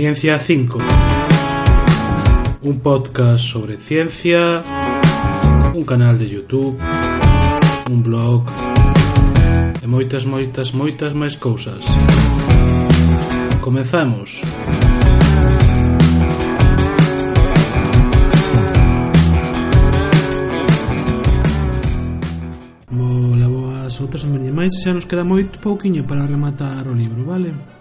Ciencia 5. Un podcast sobre ciencia, un canal de YouTube, un blog e moitas, moitas, moitas máis cousas. Comezamos. Bola, boas, outras un máis, xa nos queda moito pouquiño para rematar o libro, vale?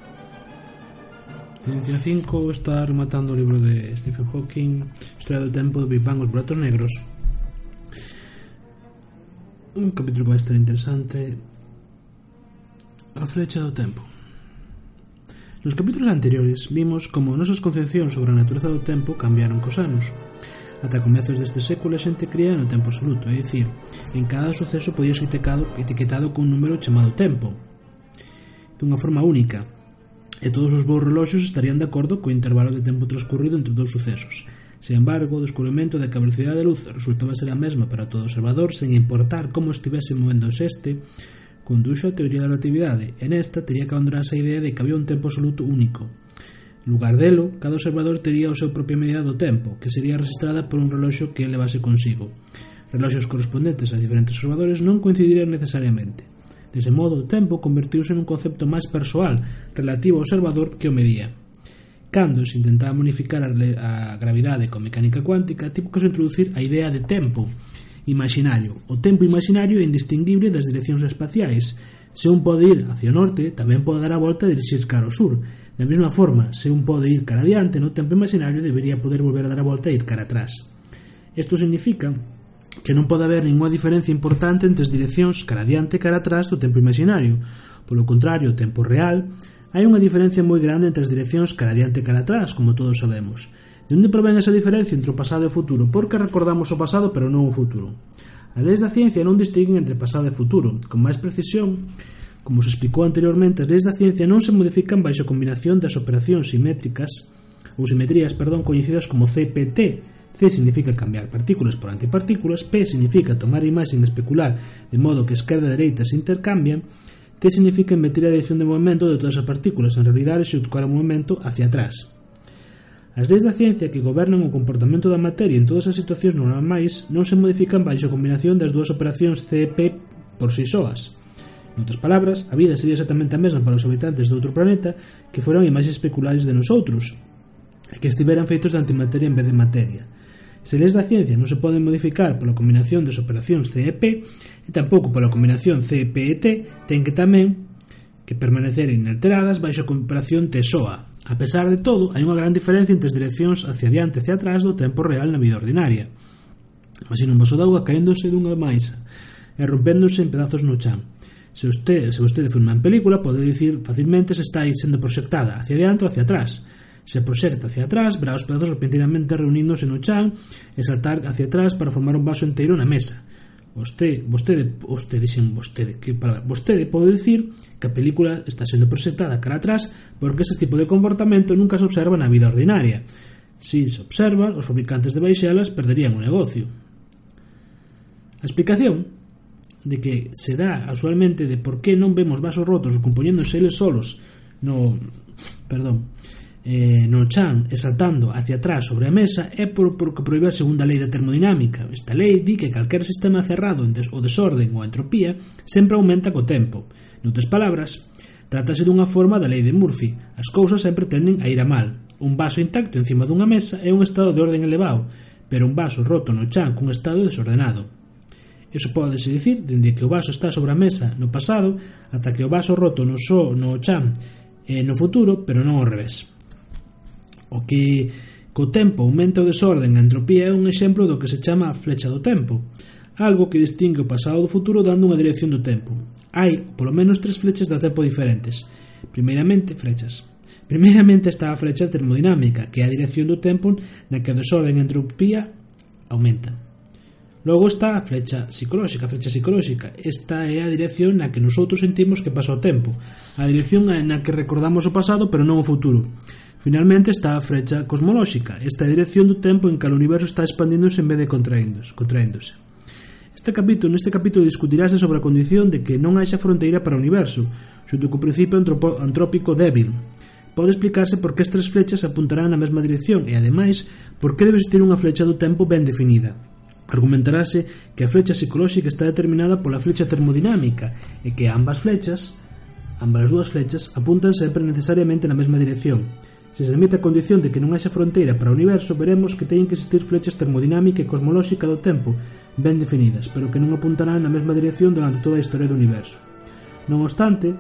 25 está rematando o libro de Stephen Hawking Historia do tempo do Big Bang os buratos negros. Un capítulo que vai estar interesante. A flecha do tempo. Nos capítulos anteriores vimos como nosas concepcións sobre a natureza do tempo cambiaron cos anos. Ata comezos deste século a xente cría no tempo absoluto, é dicir, en cada suceso podía ser etiquetado, etiquetado cun número chamado tempo, dunha forma única, e todos os bons reloxos estarían de acordo co intervalo de tempo transcurrido entre dous sucesos. Sen embargo, o descubrimento da que a velocidade da luz resultaba ser a mesma para todo observador, sen importar como estivese movéndose este, conduxo a teoría da relatividade, e nesta tería que abandonarse a idea de que había un tempo absoluto único. En lugar delo, cada observador tería o seu propia medida do tempo, que sería registrada por un reloxo que levase consigo. Reloxos correspondentes a diferentes observadores non coincidirían necesariamente. Dese modo, o tempo convertiuse nun concepto máis persoal, relativo ao observador que o medía. Cando se intentaba modificar a gravidade con mecánica cuántica, tipo que se introducir a idea de tempo imaginario. O tempo imaginario é indistinguible das direccións espaciais. Se un pode ir hacia o norte, tamén pode dar a volta e dirixir cara ao sur. Da mesma forma, se un pode ir cara adiante no tempo imaginario, debería poder volver a dar a volta e ir cara atrás. Isto significa que non pode haber ninguna diferencia importante entre as direccións cara adiante e cara atrás do tempo imaginario. Polo contrario, o tempo real, hai unha diferencia moi grande entre as direccións cara adiante e cara atrás, como todos sabemos. De onde provén esa diferencia entre o pasado e o futuro? Porque recordamos o pasado pero non o futuro. As leis da ciencia non distinguen entre pasado e futuro. Con máis precisión, como se explicou anteriormente, as leis da ciencia non se modifican baixo a combinación das operacións simétricas ou simetrías, perdón, coñecidas como CPT, C significa cambiar partículas por antipartículas, P significa tomar a imaxe especular de modo que esquerda e dereita se intercambien, T significa invertir a dirección de movimento de todas as partículas, en realidade executar o movimento hacia atrás. As leis da ciencia que gobernan o comportamento da materia en todas as situacións normais non se modifican baixo a combinación das dúas operacións C e P por si soas. En outras palabras, a vida sería exactamente a mesma para os habitantes de outro planeta que foran imaxes especulares de nosotros, e que estiveran feitos de antimateria en vez de materia. Se leis da ciencia non se poden modificar pola combinación das operacións CEP e tampouco pola combinación CEP e T, ten que tamén que permanecer inalteradas baixo a comparación TESOA. A pesar de todo, hai unha gran diferencia entre as direccións hacia diante e hacia atrás do tempo real na vida ordinaria. Imagina un vaso de auga caéndose dunha maisa e rompéndose en pedazos no chan. Se usted, se vostede filma en película, pode dicir facilmente se está aí sendo proxectada hacia diante ou hacia atrás Se proxecta hacia atrás, verá os pedazos repentinamente reuníndose no chan e saltar hacia atrás para formar un vaso inteiro na mesa. Vostede, vostede, vostede, dixen vostede, que para vostede pode dicir que a película está sendo proxectada cara atrás porque ese tipo de comportamento nunca se observa na vida ordinaria. Si se observa, os fabricantes de baixelas perderían o negocio. A explicación de que se dá usualmente de por que non vemos vasos rotos compoñéndose eles solos no perdón eh, no chan e saltando hacia atrás sobre a mesa é por, que proíbe a segunda lei da termodinámica. Esta lei di que calquer sistema cerrado en des, o desorden ou a entropía sempre aumenta co tempo. Noutras palabras, trátase dunha forma da lei de Murphy. As cousas sempre tenden a ir a mal. Un vaso intacto encima dunha mesa é un estado de orden elevado, pero un vaso roto no chan cun estado desordenado. Iso podese dicir dende que o vaso está sobre a mesa no pasado ata que o vaso roto no, so, no chan eh, no futuro, pero non ao revés. O que co tempo aumenta o desorden a entropía é un exemplo do que se chama a flecha do tempo, algo que distingue o pasado do futuro dando unha dirección do tempo. Hai polo menos tres flechas da tempo diferentes. Primeiramente, flechas. Primeiramente está a flecha termodinámica, que é a dirección do tempo na que o desorden a entropía aumenta. Logo está a flecha psicolóxica, a flecha psicolóxica. Esta é a dirección na que nosotros sentimos que pasa o tempo, a dirección na que recordamos o pasado pero non o futuro. Finalmente está a frecha cosmolóxica, esta dirección do tempo en que o universo está expandíndose en vez de contraéndose. Este capítulo, neste capítulo discutirase sobre a condición de que non haxa fronteira para o universo, xunto co principio antrópico débil. Pode explicarse por que as tres flechas apuntarán na mesma dirección e, ademais, por que debe existir unha flecha do tempo ben definida. Argumentarase que a flecha psicolóxica está determinada pola flecha termodinámica e que ambas flechas, ambas as dúas flechas, apuntan sempre necesariamente na mesma dirección. Se se admite a condición de que non haxa fronteira para o universo, veremos que teñen que existir flechas termodinámica e cosmolóxica do tempo ben definidas, pero que non apuntarán na mesma dirección durante toda a historia do universo. Non obstante,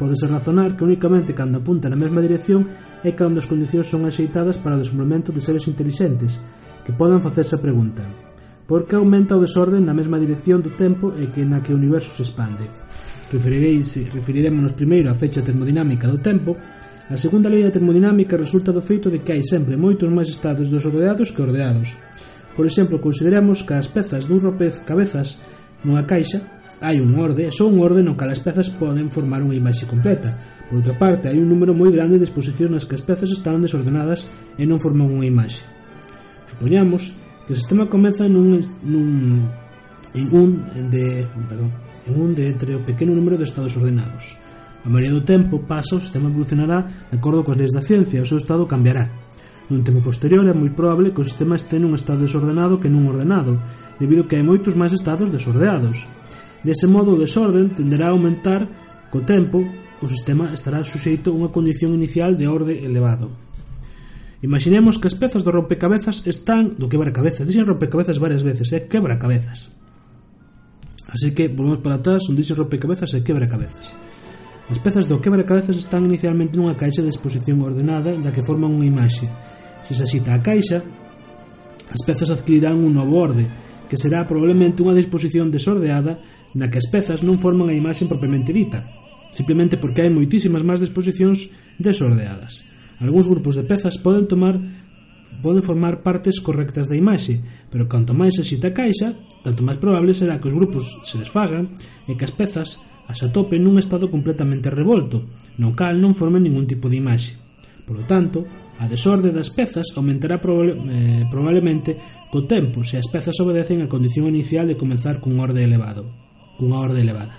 podese razonar que únicamente cando apunta na mesma dirección é cando as condicións son axeitadas para o desenvolvemento de seres inteligentes que podan facerse a pregunta por que aumenta o desorden na mesma dirección do tempo e que na que o universo se expande? Referireise, referirémonos primeiro á fecha termodinámica do tempo, A segunda lei da termodinámica resulta do feito de que hai sempre moitos máis estados dos ordeados que ordeados. Por exemplo, consideramos que as pezas dun ropez cabezas nunha caixa hai un orde, só un orde no cal as pezas poden formar unha imaxe completa. Por outra parte, hai un número moi grande de exposicións nas que as pezas están desordenadas e non forman unha imaxe. Supoñamos que o sistema comeza nun, nun en un de, perdón, en un de entre o pequeno número de estados ordenados. A maioría do tempo pasa o sistema evolucionará de acordo coas leis da ciencia e o seu estado cambiará. Nun tempo posterior é moi probable que o sistema este nun estado desordenado que nun ordenado, debido que hai moitos máis estados desordeados. Dese modo, o desorden tenderá a aumentar co tempo o sistema estará suxeito a unha condición inicial de orde elevado. Imaginemos que as pezas do rompecabezas están do quebracabezas. Dixen rompecabezas varias veces, é eh? quebracabezas. Así que volvemos para atrás, un dixen rompecabezas e quebracabezas. As pezas do quebra-cabezas están inicialmente nunha caixa de exposición ordenada da que forman unha imaxe. Se se axita a caixa, as pezas adquirirán un novo orde, que será probablemente unha disposición desordeada na que as pezas non forman a imaxe propiamente dita, simplemente porque hai moitísimas máis disposicións desordeadas. Algúns grupos de pezas poden tomar poden formar partes correctas da imaxe, pero canto máis se xita a caixa, tanto máis probable será que os grupos se desfagan e que as pezas as atope nun estado completamente revolto, no cal non forme ningún tipo de imaxe. Por lo tanto, a desorde das pezas aumentará proba eh, probablemente co tempo se as pezas obedecen a condición inicial de comenzar cun orde elevado, cunha orde elevada.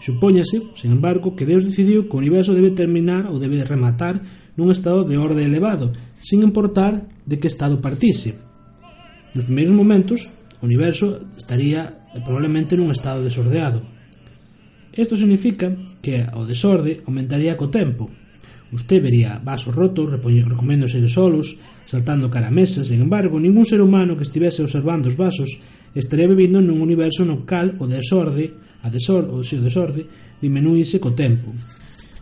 Supóñase, sen embargo, que Deus decidiu que o universo debe terminar ou debe rematar nun estado de orde elevado, sin importar de que estado partise. Nos primeiros momentos, o universo estaría eh, probablemente nun estado desordeado, Isto significa que o desorde aumentaría co tempo. Usted vería vasos rotos recoméndose de solos, saltando cara a mesas, sen embargo, ningún ser humano que estivese observando os vasos estaría vivindo nun universo no cal o desorde, a desor, o seu desorde, diminuíse co tempo.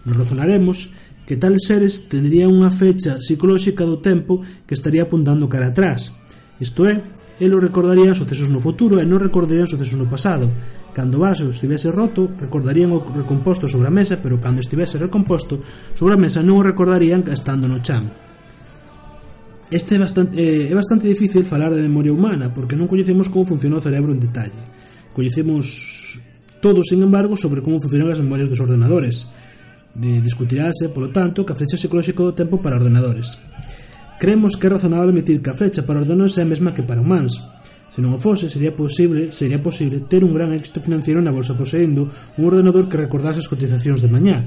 Nos razonaremos que tales seres tendrían unha fecha psicolóxica do tempo que estaría apuntando cara atrás. Isto é, eles recordarían sucesos no futuro e non recordarían sucesos no pasado, Cando o vaso estivese roto, recordarían o recomposto sobre a mesa, pero cando estivese recomposto sobre a mesa non o recordarían estando no chan. Este é bastante, eh, é bastante difícil falar de memoria humana, porque non coñecemos como funciona o cerebro en detalle. Coñecemos todo, sin embargo, sobre como funcionan as memorias dos ordenadores. De, discutirase, polo tanto, que a flecha psicolóxica do tempo para ordenadores. Creemos que é razonable admitir que a flecha para ordenadores é a mesma que para humanos, Se non o fose, sería posible, sería posible ter un gran éxito financiero na bolsa poseendo un ordenador que recordase as cotizacións de mañá.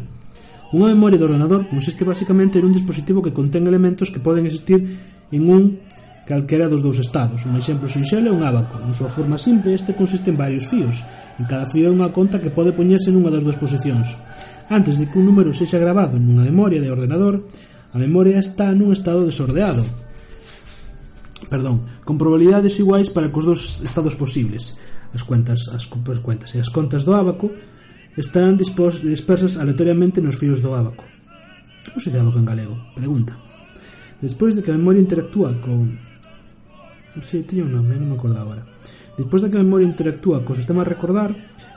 Unha memoria de ordenador consiste basicamente en un dispositivo que contén elementos que poden existir en un calquera dos dous estados. Un exemplo sinxelo é un abaco. En súa forma simple, este consiste en varios fíos. En cada fío é unha conta que pode poñerse nunha das dúas posicións. Antes de que un número sexa grabado nunha memoria de ordenador, a memoria está nun estado desordeado, perdón, con probabilidades iguais para cos dos estados posibles. As cuentas, as cuentas e as contas do ábaco estarán dispos, dispersas aleatoriamente nos fíos do ábaco. Como se ábaco en galego? Pregunta. Despois de que a memoria interactúa con... Si, sí, teño un nome, non me acordo agora. Despois de que a memoria interactúa co sistema a recordar,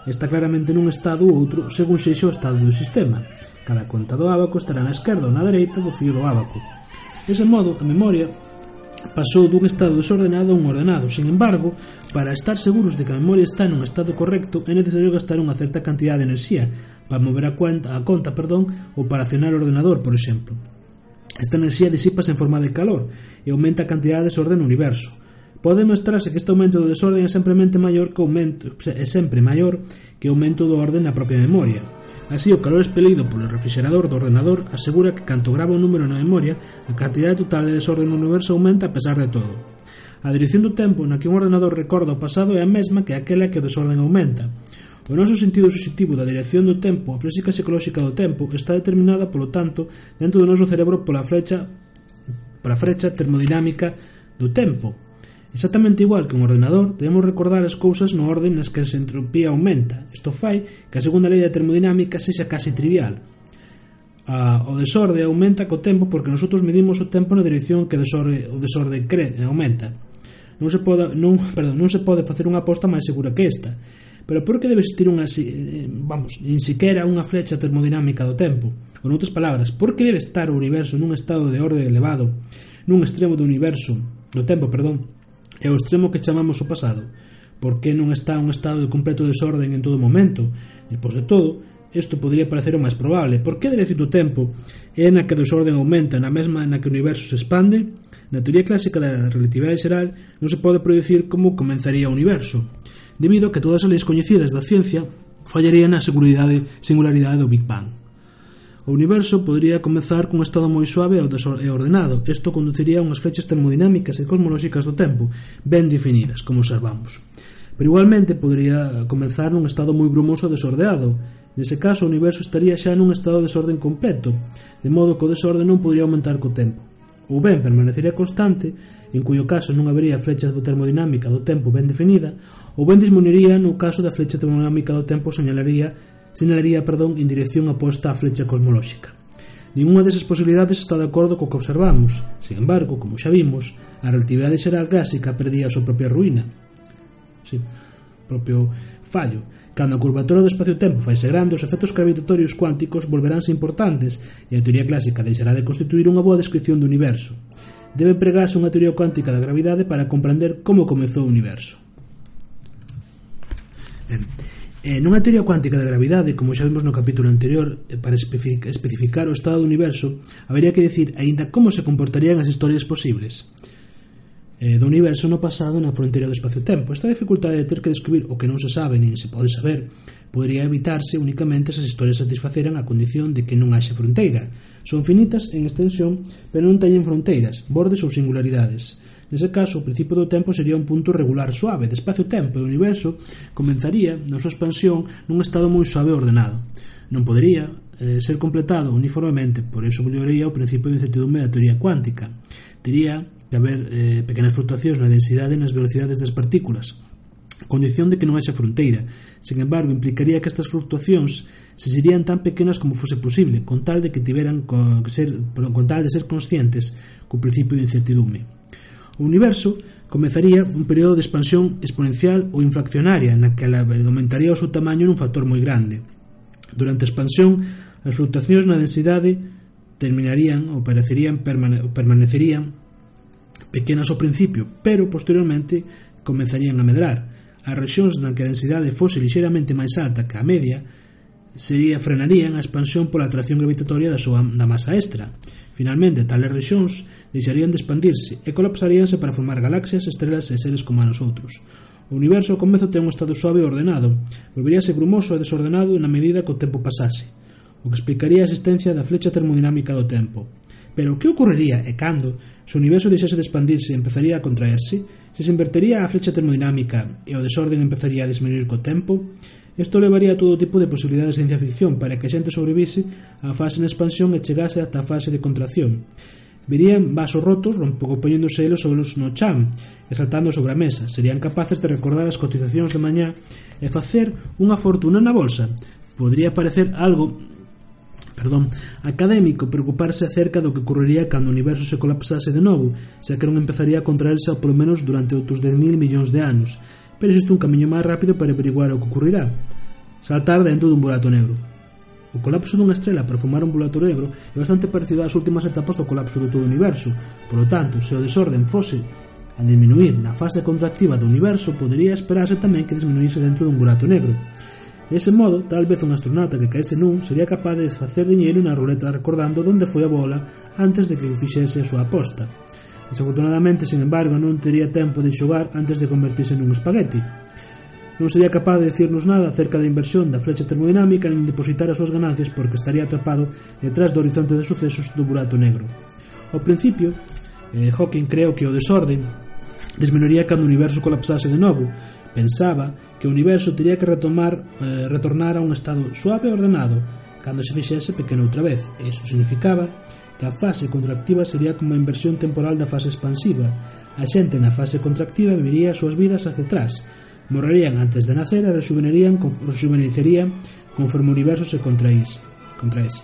está claramente nun estado ou outro según xeixo o estado do sistema. Cada conta do ábaco estará na esquerda ou na dereita do fío do ábaco. Dese modo, a memoria pasou dun estado desordenado a un ordenado. Sin embargo, para estar seguros de que a memoria está nun estado correcto, é necesario gastar unha certa cantidad de enerxía para mover a conta, a conta perdón, ou para accionar o ordenador, por exemplo. Esta enerxía disipas en forma de calor e aumenta a cantidad de desorden no universo pode mostrarse que este aumento do desorden é simplemente maior que o aumento, é sempre maior que o aumento do orden na propia memoria. Así, o calor expelido polo refrigerador do ordenador asegura que canto grava o número na memoria, a cantidade total de desorden no universo aumenta a pesar de todo. A dirección do tempo na que un ordenador recorda o pasado é a mesma que aquela que o desorden aumenta. O noso sentido subjetivo da dirección do tempo, a física psicolóxica do tempo, está determinada, polo tanto, dentro do noso cerebro pola frecha, pola frecha termodinámica do tempo, Exactamente igual que un ordenador, debemos recordar as cousas no orden nas que a entropía aumenta. Isto fai que a segunda lei da termodinámica sexa case trivial. A, o desorde aumenta co tempo porque nosotros medimos o tempo na dirección que desorde, o desorde cre, eh, aumenta. Non se, pode, non, perdón, non se pode facer unha aposta máis segura que esta. Pero por que debe existir unha, eh, vamos, nin siquiera unha flecha termodinámica do tempo? Con outras palabras, por que debe estar o universo nun estado de orde elevado, nun extremo do universo, do tempo, perdón, é o extremo que chamamos o pasado, por que non está un estado de completo desorden en todo momento? Depois de todo, isto podría parecer o máis probable. Por que decir o tempo é na que o desorden aumenta, na mesma na que o universo se expande? Na teoría clásica da relatividade xeral non se pode predecir como comenzaría o universo, debido a que todas as leis coñecidas da ciencia fallarían na seguridade singularidade do Big Bang. O universo podría comezar cun estado moi suave e ordenado. Isto conduciría a unhas flechas termodinámicas e cosmolóxicas do tempo, ben definidas, como observamos. Pero igualmente podría comenzar nun estado moi grumoso e desordeado. Nese caso, o universo estaría xa nun estado de desorden completo, de modo que o desorden non podría aumentar co tempo. Ou ben permanecería constante, en cuyo caso non habería flechas de termodinámica do tempo ben definida, ou ben disminuiría no caso da flecha termodinámica do tempo señalaría sinalaría perdón, en dirección aposta á frecha cosmolóxica. Ninguna desas posibilidades está de acordo co que observamos. Sin embargo, como xa vimos, a relatividade xeral clásica perdía a súa propia ruína. Sí, propio fallo. Cando a curvatura do espacio-tempo faise grande, os efectos gravitatorios cuánticos volveránse importantes e a teoría clásica deixará de constituir unha boa descripción do universo. Debe pregarse unha teoría cuántica da gravidade para comprender como comezou o universo. Ben, Eh, nunha teoría cuántica da gravidade, como xa vimos no capítulo anterior, eh, para especificar o estado do universo, habería que decir aínda como se comportarían as historias posibles eh, do universo no pasado na fronteira do espacio-tempo. Esta dificultade de ter que descubrir o que non se sabe nin se pode saber podría evitarse únicamente se as historias satisfaceran a condición de que non haxe fronteira. Son finitas en extensión, pero non teñen fronteiras, bordes ou singularidades Nese caso, o principio do tempo sería un punto regular suave de espacio-tempo e o universo comenzaría, na súa expansión, nun estado moi suave e ordenado. Non podería eh, ser completado uniformemente, por iso volvería o principio de incertidume da teoría cuántica. Diría que haber eh, pequenas fluctuacións na densidade e nas velocidades das partículas, condición de que non haxa fronteira. Sen embargo, implicaría que estas fluctuacións se serían tan pequenas como fose posible, con tal de que tiveran co, que ser, con tal de ser conscientes co principio de incertidume o universo, comezaría un período de expansión exponencial ou inflacionaria na que aumentaría o seu tamaño nun factor moi grande. Durante a expansión, as fluctuacións na densidade terminarían ou parecerían, permane permanecerían pequenas ao principio, pero posteriormente comenzarían a medrar. As rexións na que a densidade fose lixeramente máis alta que a media sería frenarían a expansión pola atracción gravitatoria da súa da masa extra Finalmente, tales rexións deixarían de expandirse e colapsaríanse para formar galaxias, estrelas e seres como a nosotros. O universo ao comezo ten un estado suave e ordenado, volveríase grumoso e desordenado na medida que o tempo pasase, o que explicaría a existencia da flecha termodinámica do tempo. Pero que ocorrería e cando se o universo deixase de expandirse e empezaría a contraerse? Se se invertería a flecha termodinámica e o desorden empezaría a disminuir co tempo? Isto levaría a todo tipo de posibilidades de ciencia ficción para que a xente sobrevise á fase de expansión e chegase ata a fase de contracción. Verían vasos rotos rompocopeñéndose elos sobre os no chan e saltando sobre a mesa. Serían capaces de recordar as cotizacións de mañá e facer unha fortuna na bolsa. Podría parecer algo perdón, académico preocuparse acerca do que ocurriría cando o universo se colapsase de novo, xa que non empezaría a contraerse ao polo menos durante outros 10.000 millóns de anos, pero existe un camiño máis rápido para averiguar o que ocurrirá. Saltar dentro dun burato negro. O colapso dunha estrela para formar un burato negro é bastante parecido ás últimas etapas do colapso de todo o universo. Por lo tanto, se o desorden fose a diminuir na fase contractiva do universo, podería esperarse tamén que disminuíse dentro dun burato negro. Ese modo, tal vez un astronauta que caese nun sería capaz de facer diñeiro na ruleta recordando onde foi a bola antes de que fixese a súa aposta. Desafortunadamente, sin embargo, non tería tempo de xogar antes de convertirse nun espagueti. Non sería capaz de decirnos nada acerca da inversión da flecha termodinámica nin depositar as súas ganancias porque estaría atrapado detrás do horizonte de sucesos do burato negro. Ao principio, eh, Hawking creo que o desorden desmenoría cando o universo colapsase de novo. Pensaba que o universo teria que retomar, eh, retornar a un estado suave e ordenado, cando se fixese pequeno outra vez. Iso significaba A fase contractiva sería como a inversión temporal da fase expansiva. A xente na fase contractiva viviría as súas vidas hacia atrás, morrerían antes de nacer e rejuvenerían, rejuvenecerían conforme o universo se contraís. contraís.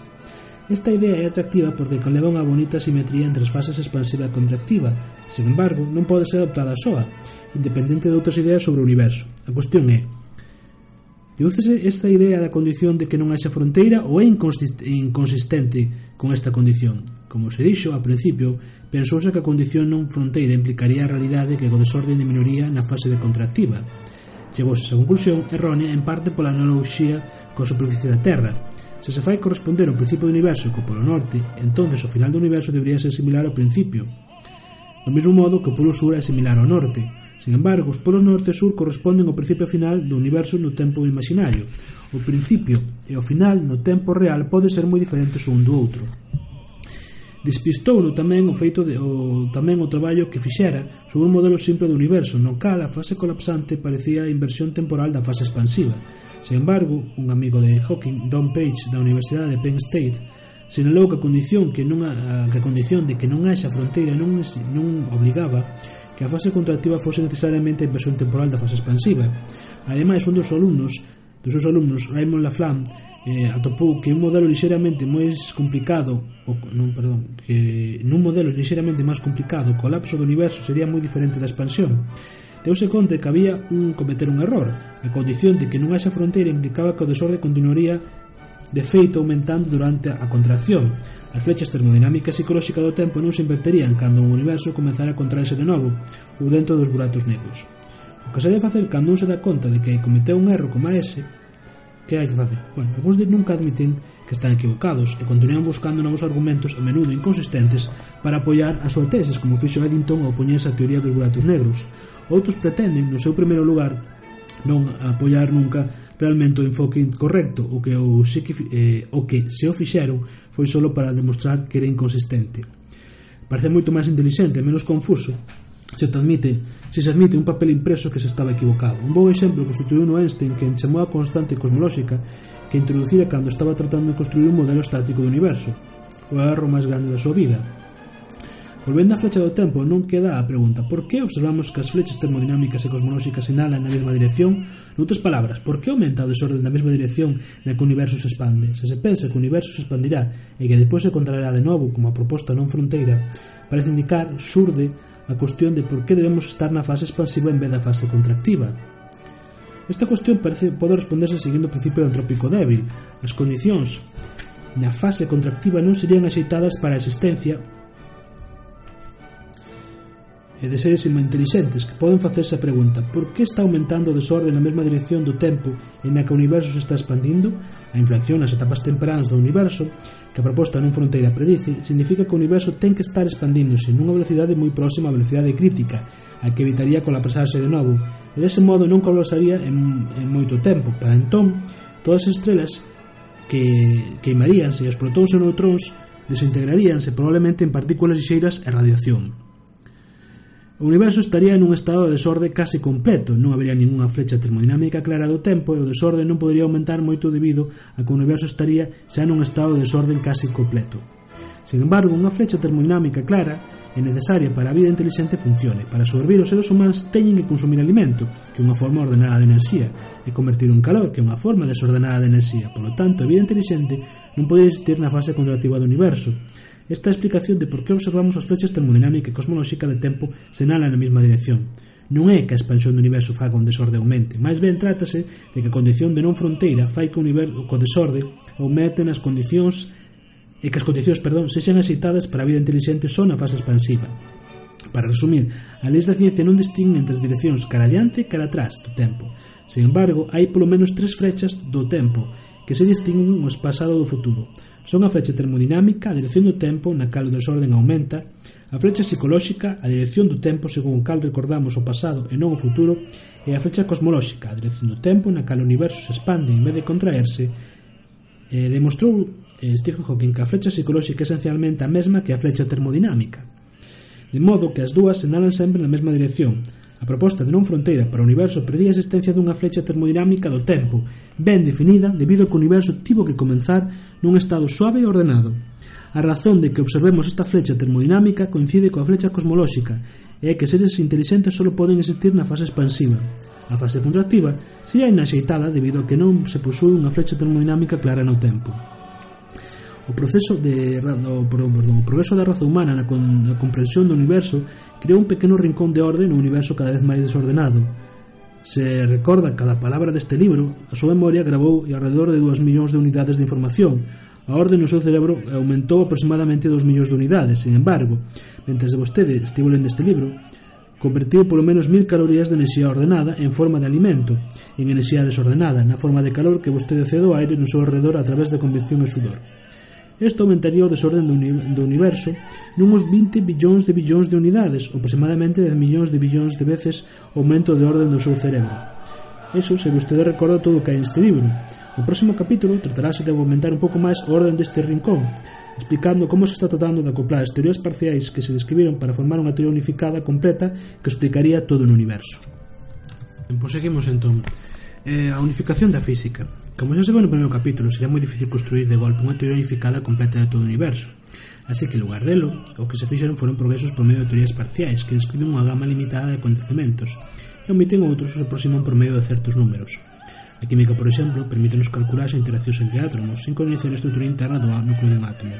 Esta idea é atractiva porque conleva unha bonita simetría entre as fases expansiva e contractiva. Sin embargo, non pode ser adoptada soa, independente de outras ideas sobre o universo. A cuestión é, Dedúcese esta idea da condición de que non haxa fronteira ou é inconsistente con esta condición? Como se dixo ao principio, pensouse que a condición non fronteira implicaría a realidade que o desorden de minoría na fase de contractiva. Chegouse a esa conclusión errónea en parte pola analogía coa superficie da Terra. Se se fai corresponder ao principio do universo co polo norte, entonces o final do universo debería ser similar ao principio. Do mesmo modo que o polo sur é similar ao norte, Sin embargo, os polos norte e sur corresponden ao principio final do universo no tempo imaginario. O principio e o final no tempo real pode ser moi diferentes un do outro. Despistouno tamén o feito de, o, tamén o traballo que fixera sobre un modelo simple do universo, no cal a fase colapsante parecía a inversión temporal da fase expansiva. Sin embargo, un amigo de Hawking, Don Page, da Universidade de Penn State, sinalou que a condición que non a, que a condición de que non haxa fronteira non non obligaba que a fase contractiva fose necesariamente a inversión temporal da fase expansiva. Ademais, un dos alumnos, dos seus alumnos, Raymond Laflamme, eh, atopou que un modelo lixeramente máis complicado o, non, perdón, que nun modelo lixeramente máis complicado o colapso do universo sería moi diferente da expansión deuse conta que había un cometer un error a condición de que non haxa fronteira implicaba que o desorde continuaría de feito aumentando durante a contracción. As flechas termodinámicas psicolóxicas do tempo non se inverterían cando o universo comenzara a contraerse de novo ou dentro dos buratos negros. O que se debe facer cando un se dá conta de que cometeu un erro como ese, que hai que facer? Bueno, algúns de nunca admiten que están equivocados e continúan buscando novos argumentos a menudo inconsistentes para apoiar a súa tesis, como fixo Eddington ao poñerse a teoría dos buratos negros. Outros pretenden, no seu primeiro lugar, non apoiar nunca realmente o enfoque incorrecto o que, o, eh, o que se o fixeron foi solo para demostrar que era inconsistente. Parece moito máis inteligente, menos confuso se te admite se se admite un papel impreso que se estaba equivocado. Un bo exemplo constituiu no Einstein que chamou a constante cosmolóxica que introducira cando estaba tratando de construir un modelo estático do universo o erro máis grande da súa vida. Volvendo á flecha do tempo, non queda a pregunta por que observamos que as flechas termodinámicas e cosmolóxicas sinalan na mesma dirección? Noutras palabras, por que aumenta o desorden na mesma dirección na que o universo se expande? Se se pensa que o universo se expandirá e que depois se contraerá de novo como a proposta non fronteira, parece indicar, xurde, a cuestión de por que debemos estar na fase expansiva en vez da fase contractiva. Esta cuestión parece pode responderse seguindo o principio entrópico débil. As condicións na fase contractiva non serían axeitadas para a existencia e de seres intelixentes que poden facerse a pregunta por que está aumentando o desorden na mesma dirección do tempo en a que o universo se está expandindo, a inflación nas etapas tempranas do universo, que a proposta non fronteira predice, significa que o universo ten que estar expandíndose nunha velocidade moi próxima á velocidade crítica, a que evitaría colapsarse de novo, e dese modo non colapsaría en, en moito tempo. Para entón, todas as estrelas que queimaríanse e os protóns e neutróns desintegraríanse probablemente en partículas lixeiras e radiación. O universo estaría nun estado de desorde case completo, non habería ningunha flecha termodinámica clara do tempo e o desorde non podría aumentar moito debido a que o universo estaría xa nun estado de desorde case completo. Sen embargo, unha flecha termodinámica clara é necesaria para a vida inteligente funcione. Para sobrevivir os seres humanos teñen que consumir alimento, que é unha forma ordenada de enerxía, e convertir en calor, que é unha forma desordenada de enerxía. Por lo tanto, a vida inteligente non pode existir na fase contractiva do universo, Esta explicación de por que observamos as flechas termodinámica e cosmolóxica de tempo senala na mesma dirección. Non é que a expansión do universo faga un desorde aumente, máis ben trátase de que a condición de non fronteira fai que o universo co desorde aumente nas condicións e que as condicións, perdón, sexan axeitadas para a vida inteligente só na fase expansiva. Para resumir, a lei da ciencia non distingue entre as direccións cara adiante e cara atrás do tempo. Sin embargo, hai polo menos tres frechas do tempo que se distinguen o pasado do futuro. Son a flecha termodinámica a dirección do tempo na cal o desorden aumenta, a flecha psicolóxica a dirección do tempo según cal recordamos o pasado e non o futuro, e a flecha cosmolóxica a dirección do tempo na cal o universo se expande en vez de contraerse. Eh, demostrou eh, Stephen Hawking que a flecha psicolóxica é esencialmente a mesma que a flecha termodinámica, de modo que as dúas senalan sempre na mesma dirección, A proposta de non fronteira para o universo perdía a existencia dunha flecha termodinámica do tempo, ben definida debido ao que o universo tivo que comenzar nun estado suave e ordenado. A razón de que observemos esta flecha termodinámica coincide coa flecha cosmolóxica, e é que seres intelixentes só poden existir na fase expansiva. A fase contractiva sería inaxeitada debido a que non se posúe unha flecha termodinámica clara no tempo. O proceso de o, perdón, o progreso da raza humana na, con, na comprensión do universo creou un pequeno rincón de orde no universo cada vez máis desordenado. Se recorda cada palabra deste libro, a súa memoria gravou alrededor de 2 millóns de unidades de información, A orde no seu cerebro aumentou aproximadamente 2 millóns de unidades, Sin embargo, mentre vostede estivo lendo este libro, convertiu polo menos 1000 calorías de enerxía ordenada en forma de alimento, en enerxía desordenada, na forma de calor que vostede cede ao aire no seu alrededor a través de convección e sudor. Este aumentaría o desorden do, uni do universo nunhos 20 billóns de billóns de unidades, aproximadamente 10 millóns de billóns de veces o aumento de orden do seu cerebro. Eso se vostede recorda todo o que hai neste libro. O próximo capítulo tratarase de aumentar un pouco máis o orden deste rincón, explicando como se está tratando de acoplar as teorías parciais que se describiron para formar unha teoría unificada completa que explicaría todo o universo. Pois seguimos entón eh, a unificación da física. Como xa se ve no primeiro capítulo, sería moi difícil construir de golpe unha teoría unificada completa de todo o universo. Así que, en lugar delo, o que se fixeron foron progresos por medio de teorías parciais que describen unha gama limitada de acontecementos e omiten outros os aproximan por medio de certos números. A química, por exemplo, permítenos calcular as interaccións entre átomos sin coñecer a estrutura interna do núcleo dun átomo.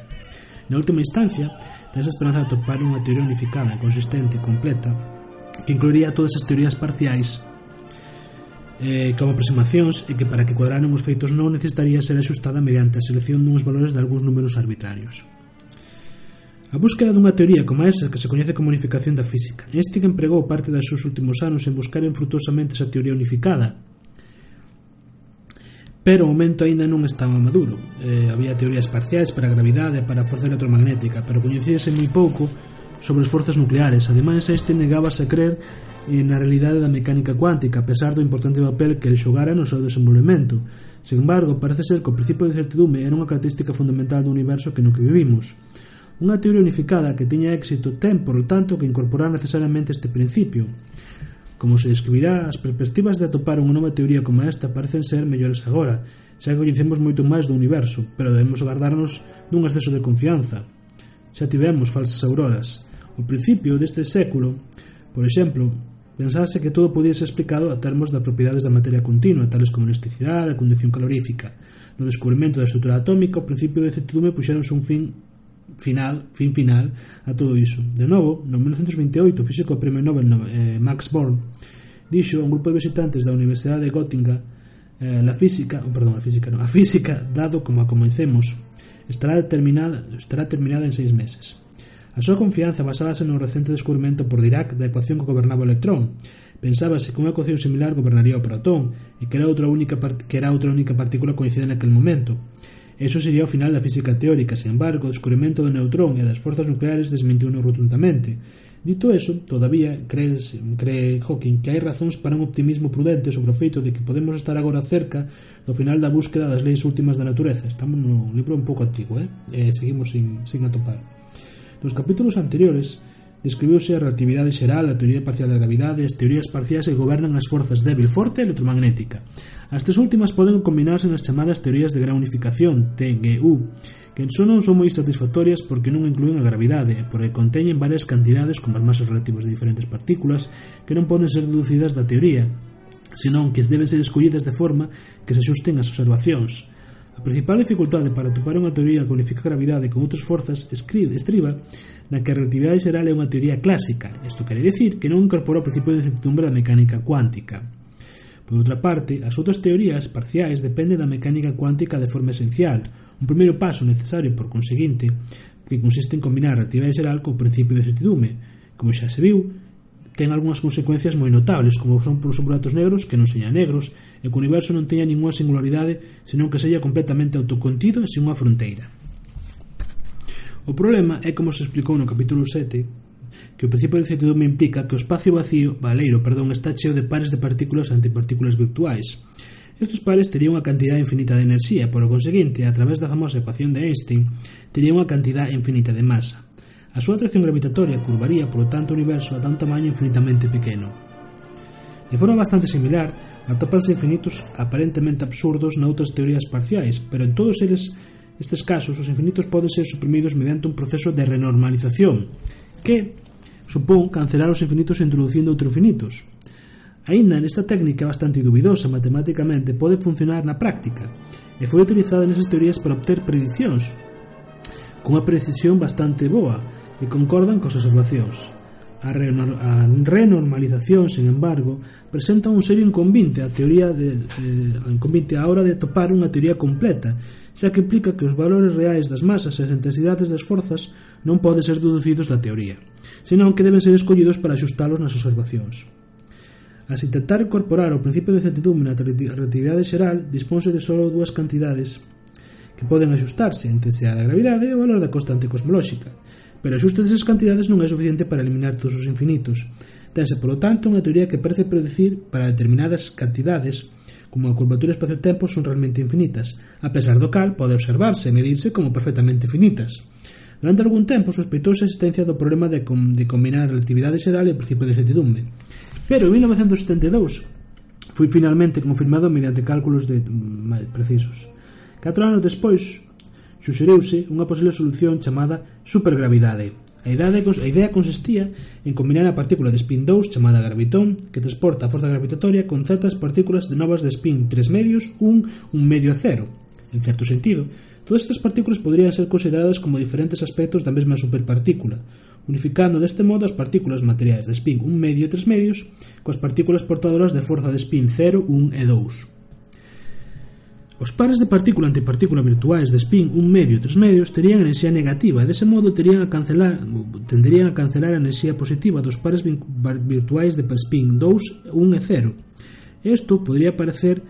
Na última instancia, tens a esperanza de atopar unha teoría unificada, consistente e completa que incluiría todas as teorías parciais eh, como aproximacións e que para que cuadraran os feitos non necesitaría ser axustada mediante a selección duns valores de algúns números arbitrarios. A búsqueda dunha teoría como esa que se coñece como unificación da física. Einstein empregou parte dos seus últimos anos en buscar infrutuosamente esa teoría unificada, pero o momento aínda non estaba maduro. Eh, había teorías parciais para a gravidade e para a forza electromagnética, pero coñecíase moi pouco sobre as forzas nucleares. Ademais, este negábase a creer na realidade da mecánica cuántica, a pesar do importante papel que el xogara no seu desenvolvemento. Sin embargo, parece ser que o principio de certidume era unha característica fundamental do universo que no que vivimos. Unha teoría unificada que teña éxito ten, por lo tanto, que incorporar necesariamente este principio. Como se describirá, as perspectivas de atopar unha nova teoría como esta parecen ser mellores agora, xa que coñecemos moito máis do universo, pero debemos guardarnos dun exceso de confianza. Xa tivemos falsas auroras. O principio deste século, por exemplo, Pensase que todo podía ser explicado a termos das propiedades da materia continua, tales como a elasticidade, a condición calorífica. No descubrimento da estrutura atómica, o principio de certitume puxeronse un fin final, fin final a todo iso. De novo, no 1928, o físico Premio Nobel eh, Max Born dixo a un grupo de visitantes da Universidade de Göttingen eh, la física, oh, perdón, a física, no, a física dado como a comencemos, estará determinada, estará terminada en seis meses. A súa confianza basábase no recente descubrimento por Dirac da ecuación que gobernaba o electrón. Pensábase que unha ecuación similar gobernaría o protón e que era outra única, que era outra única partícula coincidente naquele momento. Eso sería o final da física teórica, sen embargo, o descubrimento do neutrón e das forzas nucleares desmentiuno rotundamente. Dito eso, todavía, crees, cree Hawking que hai razóns para un optimismo prudente sobre o feito de que podemos estar agora cerca do final da búsqueda das leis últimas da natureza. Estamos no libro un pouco antigo, eh? eh seguimos sin, sin atopar. Nos capítulos anteriores describiuse a relatividade xeral, a teoría parcial da gravidade, as teorías parciais que gobernan as forzas débil forte e electromagnética. As tres últimas poden combinarse nas chamadas teorías de gran unificación, TGU, que en son non son moi satisfactorias porque non incluen a gravidade, porque conteñen varias cantidades como as masas relativas de diferentes partículas que non poden ser deducidas da teoría, senón que deben ser escollidas de forma que se axusten ás observacións. A principal dificultade para atopar unha teoría que unifica a gravidade con outras forzas estriba na que a relatividade xeral é unha teoría clásica, isto quere dicir que non incorpora o principio de incertidumbre da mecánica cuántica. Por outra parte, as outras teorías parciais dependen da mecánica cuántica de forma esencial, un primeiro paso necesario por conseguinte que consiste en combinar a relatividade xeral co principio de certidume, como xa se viu, ten algunhas consecuencias moi notables, como son por os buratos negros que non señan negros, e que o universo non teña ninguna singularidade, senón que sella completamente autocontido e sin unha fronteira. O problema é como se explicou no capítulo 7, que o principio de incertidume implica que o espacio vacío, valeiro, perdón, está cheo de pares de partículas e antipartículas virtuais. Estos pares terían unha cantidad infinita de enerxía, por o conseguinte, a través da famosa ecuación de Einstein, terían unha cantidad infinita de masa. A súa atracción gravitatoria curvaría, polo tanto, o universo ata un tamaño infinitamente pequeno. De forma bastante similar, atópanse infinitos aparentemente absurdos noutras teorías parciais, pero en todos eles estes casos os infinitos poden ser suprimidos mediante un proceso de renormalización, que supón cancelar os infinitos introducindo outros infinitos. Aínda nesta técnica bastante dubidosa matemáticamente pode funcionar na práctica, e foi utilizada nesas teorías para obter predicións, cunha precisión bastante boa e concordan cos observacións. A, renormalización, sen embargo, presenta un serio inconvinte a teoría de, eh, inconvinte a hora de topar unha teoría completa, xa que implica que os valores reais das masas e as intensidades das forzas non poden ser deducidos da teoría, senón que deben ser escollidos para axustalos nas observacións. As intentar incorporar o principio de certidumbre na relatividade xeral, disponse de só dúas cantidades que poden axustarse a intensidade da gravidade e o valor da constante cosmolóxica, pero o axuste desas cantidades non é suficiente para eliminar todos os infinitos. Tense, polo tanto, unha teoría que parece predecir para determinadas cantidades como a curvatura espacio-tempo son realmente infinitas, a pesar do cal pode observarse e medirse como perfectamente finitas. Durante algún tempo sospeitouse a existencia do problema de, com de combinar a relatividade xeral e o principio de certidumbre. Pero en 1972 foi finalmente confirmado mediante cálculos de mm, máis precisos. Catro anos despois suxereuse unha posible solución chamada supergravidade. A, idade, a idea consistía en combinar a partícula de spin 2 chamada gravitón que transporta a forza gravitatoria con certas partículas de novas de spin 3 medios, un, un medio 0. En certo sentido, todas estas partículas podrían ser consideradas como diferentes aspectos da mesma superpartícula, unificando deste modo as partículas materiais de spin 1 medio e 3 medios coas partículas portadoras de forza de spin 0, 1 e 2. Os pares de partícula antipartícula virtuais de spin 1 medio e 3 medios terían enerxía negativa e dese modo terían a cancelar, tenderían a cancelar a enerxía positiva dos pares virtuais de spin 2, 1 e 0. Isto podría parecer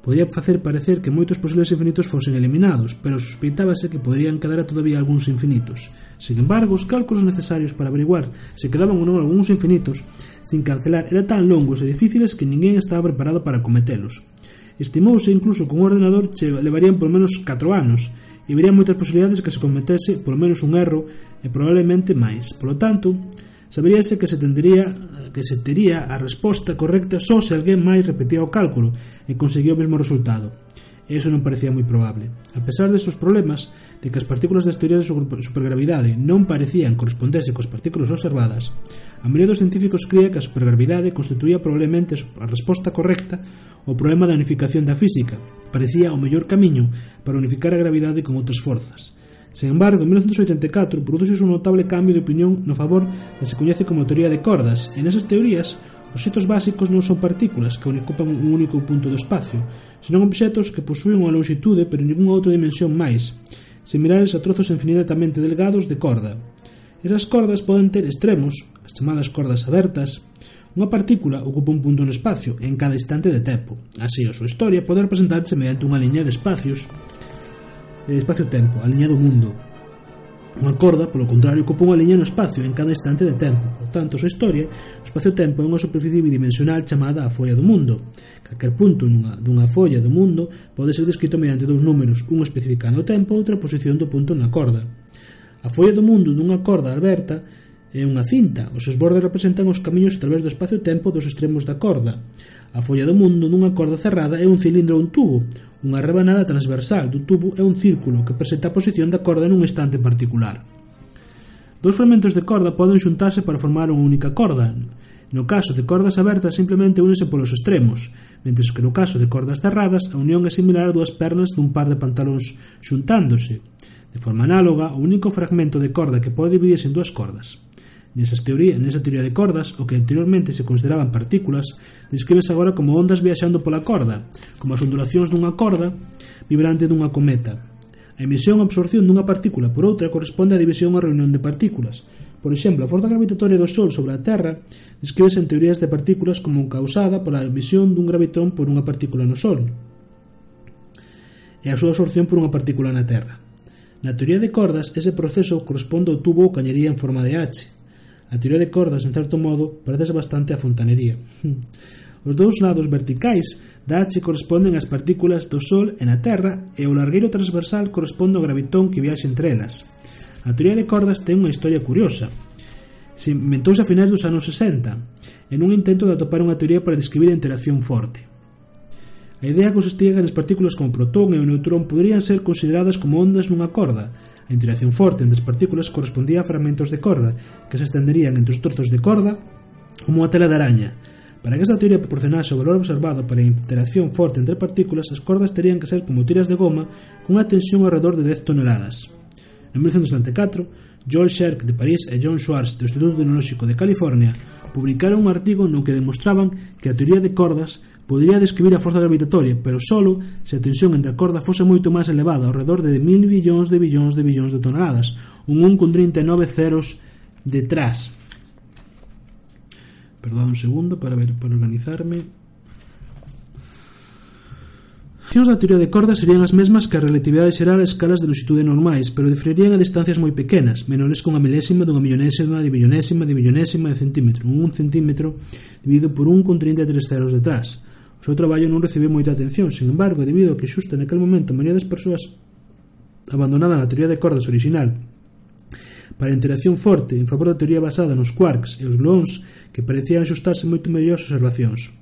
podía facer parecer que moitos posibles infinitos fosen eliminados, pero sospeitábase que poderían quedar todavía algúns infinitos. Sin embargo, os cálculos necesarios para averiguar se quedaban ou non algúns infinitos sin cancelar eran tan longos e difíciles que ninguén estaba preparado para cometelos. Estimouse incluso que un ordenador che levarían por menos 4 anos e verían moitas posibilidades que se cometese por menos un erro e probablemente máis. Por lo tanto, saberíase que se tendería que se tería a resposta correcta só se alguén máis repetía o cálculo e conseguía o mesmo resultado e iso non parecía moi probable. A pesar de problemas, de que as partículas das teorías de supergravidade non parecían corresponderse cos partículas observadas, a maioría dos científicos cría que a supergravidade constituía probablemente a resposta correcta ao problema da unificación da física. Parecía o mellor camiño para unificar a gravidade con outras forzas. Sen embargo, en 1984 produce un notable cambio de opinión no favor que se coñece como teoría de cordas. En esas teorías, Obxetos básicos non son partículas que ocupan un único punto do espacio, senón obxetos que posúen unha longitude pero ninguna outra dimensión máis, similares a trozos infinitamente delgados de corda. Esas cordas poden ter extremos, as chamadas cordas abertas. Unha partícula ocupa un punto no espacio en cada instante de tempo. Así, a súa historia pode representarse mediante unha liña de espacios, eh, espacio-tempo, a liña do mundo, Unha corda, polo contrario, ocupa unha liña no espacio en cada instante de tempo. Por tanto, a súa historia, o espacio-tempo é unha superficie bidimensional chamada a folla do mundo. Calquer punto nunha, dunha folla do mundo pode ser descrito mediante dous números, un especificando o tempo e outra posición do punto na corda. A folla do mundo dunha corda aberta é unha cinta. Os seus bordes representan os camiños a través do espacio-tempo dos extremos da corda. A folla do mundo nunha corda cerrada é un cilindro ou un tubo. Unha rebanada transversal do tubo é un círculo que presenta a posición da corda nun estante particular. Dos fragmentos de corda poden xuntarse para formar unha única corda. No caso de cordas abertas simplemente únese polos extremos, mentres que no caso de cordas cerradas a unión é similar a dúas pernas dun par de pantalóns xuntándose. De forma análoga, o único fragmento de corda que pode dividirse en dúas cordas. Nesas teoría, nesa teoría de cordas, o que anteriormente se consideraban partículas, descríbese agora como ondas viaxando pola corda, como as ondulacións dunha corda vibrante dunha cometa. A emisión e absorción dunha partícula por outra corresponde á división ou reunión de partículas. Por exemplo, a forza gravitatoria do Sol sobre a Terra descríbese en teorías de partículas como causada pola emisión dun gravitón por unha partícula no Sol e a súa absorción por unha partícula na Terra. Na teoría de cordas, ese proceso corresponde ao tubo ou cañería en forma de H, A teoría de cordas, en certo modo, parece bastante a fontanería. Os dous lados verticais da H corresponden ás partículas do Sol e na Terra e o largueiro transversal corresponde ao gravitón que viaxe entre elas. A teoría de cordas ten unha historia curiosa. Se inventouse a finais dos anos 60 en un intento de atopar unha teoría para describir a interacción forte. A idea consistía que as partículas como o protón e o neutrón poderían ser consideradas como ondas nunha corda, A interacción forte entre as partículas correspondía a fragmentos de corda que se estenderían entre os trozos de corda como a tela de araña. Para que esta teoría proporcionase o valor observado para a interacción forte entre partículas, as cordas terían que ser como tiras de goma cunha tensión alrededor de 10 toneladas. En 1974, Joel Sherk de París e John Schwartz do Instituto Tecnolóxico de California publicaron un artigo no que demostraban que a teoría de cordas Podría describir a forza gravitatoria, pero solo se a tensión entre a corda fose moito máis elevada, ao redor de mil billóns de billóns de billóns de toneladas, un 1 con 39 ceros detrás. Perdón un segundo para ver para organizarme. As da teoría de cordas serían as mesmas que a relatividade xeral a escalas de longitude normais, pero diferirían a distancias moi pequenas, menores con a milésima dunha millonésima de millonésima de millonésima de centímetro, un centímetro dividido por un con 33 ceros detrás. O seu traballo non recibiu moita atención, sen embargo, debido a que xusto naquel momento a maioría das persoas abandonaban a teoría de cordas original para a interacción forte en favor da teoría basada nos quarks e os gluons que parecían axustarse moito mellor as observacións.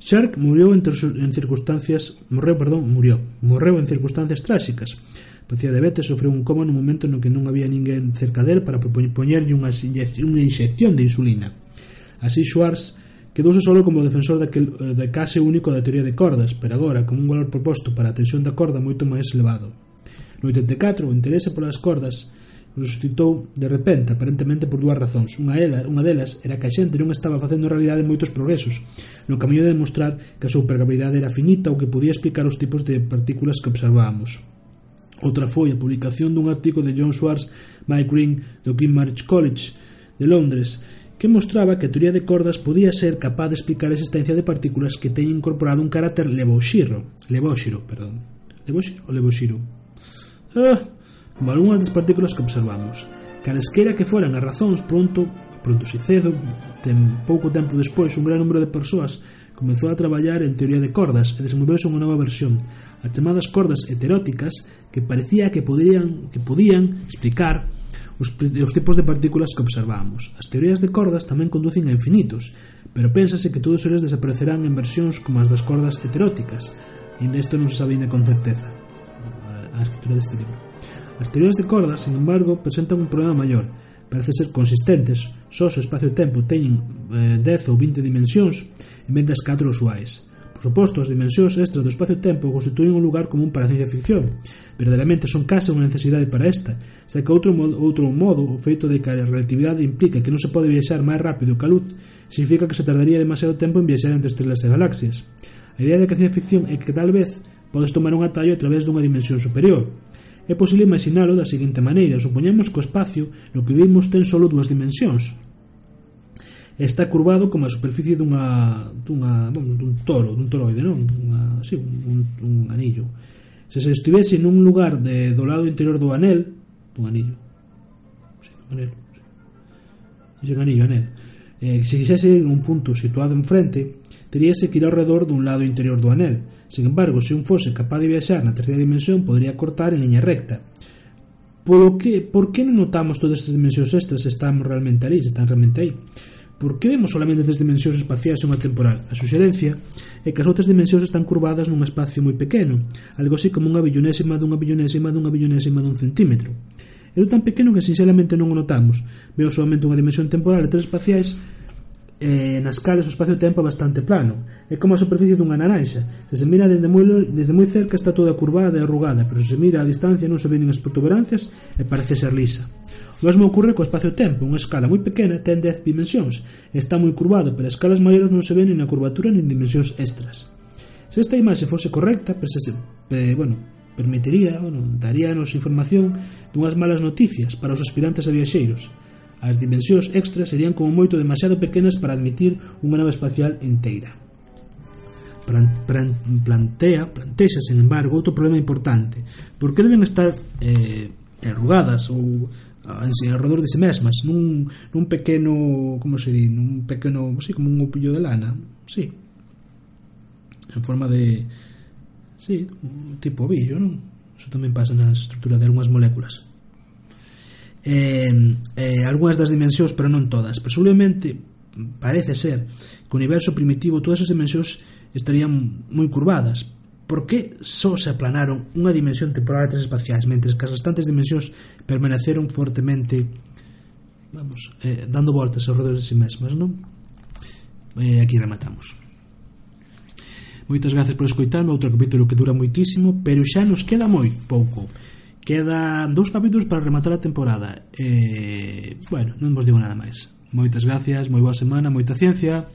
Shark morreu en, en circunstancias morreu, perdón, murió. Morreu en circunstancias tráxicas. Pacía diabetes sofreu un coma no momento no que non había ninguén cerca del para poñerlle unha, unha inxección de insulina. Así Schwartz Quedouse solo como defensor daquel, eh, de case único da teoría de cordas, pero agora con un valor proposto para a tensión da corda moito máis elevado. No 84, o interese polas cordas suscitou de repente, aparentemente por dúas razóns. Unha, ela, unha delas era que a xente non estaba facendo en realidade moitos progresos, no camiño de demostrar que a supergravidade era finita ou que podía explicar os tipos de partículas que observábamos. Outra foi a publicación dun artigo de John Schwartz, Mike Green, do King March College de Londres, que mostraba que a teoría de cordas podía ser capaz de explicar a existencia de partículas que teñen incorporado un carácter levóxiro, levóxiro, perdón, levóxiro ou levóxiro, ah, como algunhas das partículas que observamos. Calesquera que foran as razóns pronto, pronto se cedo, ten pouco tempo despois un gran número de persoas comezou a traballar en teoría de cordas e desenvolveuse unha nova versión, as chamadas cordas heteróticas que parecía que poderían que podían explicar os, os tipos de partículas que observamos. As teorías de cordas tamén conducen a infinitos, pero pénsase que todos eles desaparecerán en versións como as das cordas heteróticas, e isto non se sabe ainda con certeza a escritura deste libro. As teorías de cordas, sin embargo, presentan un problema maior. Parece ser consistentes, só o espacio-tempo teñen eh, 10 ou 20 dimensións en vez das 4 usuais. Por suposto, as dimensións extras do espacio-tempo constituen un lugar común para a ciencia ficción. Verdadeiramente son case unha necesidade para esta, xa que outro modo, outro modo o feito de que a relatividade implica que non se pode viaxar máis rápido que a luz, significa que se tardaría demasiado tempo en viaxar entre estrelas e galaxias. A idea de que a ciencia ficción é que tal vez podes tomar un atallo a través dunha dimensión superior, é posible imaginalo da seguinte maneira. Supoñemos que o espacio no que vivimos ten solo dúas dimensións, está curvado como a superficie dunha, dunha vamos, dun toro, dun toroide, non? Unha, sí, un, un, anillo. Se se estivese nun lugar de, do lado interior do anel, dun anillo, sí, un anel, sí. Un anillo, anel. Eh, se quixese un punto situado enfrente, teríase que ir ao redor dun lado interior do anel. Sin embargo, se un fose capaz de viaxar na terceira dimensión, podría cortar en liña recta. Polo que, por que non notamos todas estas dimensións extras se estamos realmente ali, se están realmente aí? Por que vemos solamente tres dimensións espaciais e unha temporal? A suxerencia é que as outras dimensións están curvadas nun espacio moi pequeno, algo así como unha billonésima dunha billonésima dunha billonésima dun centímetro. É tan pequeno que sinceramente non o notamos. Veo solamente unha dimensión temporal e tres espaciais e nas cales o espacio-tempo é bastante plano. É como a superficie dunha naranxa. Se se mira desde moi, desde moi cerca está toda curvada e arrugada, pero se se mira a distancia non se ven as protuberancias e parece ser lisa. O mesmo ocorre co espacio-tempo, unha escala moi pequena ten 10 dimensións, está moi curvado, pero escalas maiores non se ven nin na curvatura nin dimensións extras. Se esta imaxe fose correcta, presese, eh, bueno, permitiría, bueno, daríanos información dunhas malas noticias para os aspirantes a viaxeiros. As dimensións extras serían como moito demasiado pequenas para admitir unha nave espacial inteira. Plantea, plantexa, sen embargo, outro problema importante. Por que deben estar eh, enrugadas ou en redor de si mesmas nun, nun pequeno, como se di nun pequeno, sí, como un opillo de lana sí. En forma de sí, un tipo ovillo, non? Eso tamén pasa na estrutura de algunhas moléculas. Eh, eh, algunhas das dimensións, pero non todas. Presumiblemente parece ser que o universo primitivo todas as dimensións estarían moi curvadas por que só se aplanaron unha dimensión temporal e tres espaciais, mentre que as restantes dimensións permaneceron fortemente vamos, eh, dando voltas ao redor de si mesmas, non? E eh, aquí rematamos. Moitas gracias por escoitarme, outro capítulo que dura moitísimo, pero xa nos queda moi pouco. Quedan dous capítulos para rematar a temporada. Eh, bueno, non vos digo nada máis. Moitas gracias, moi boa semana, moita ciencia.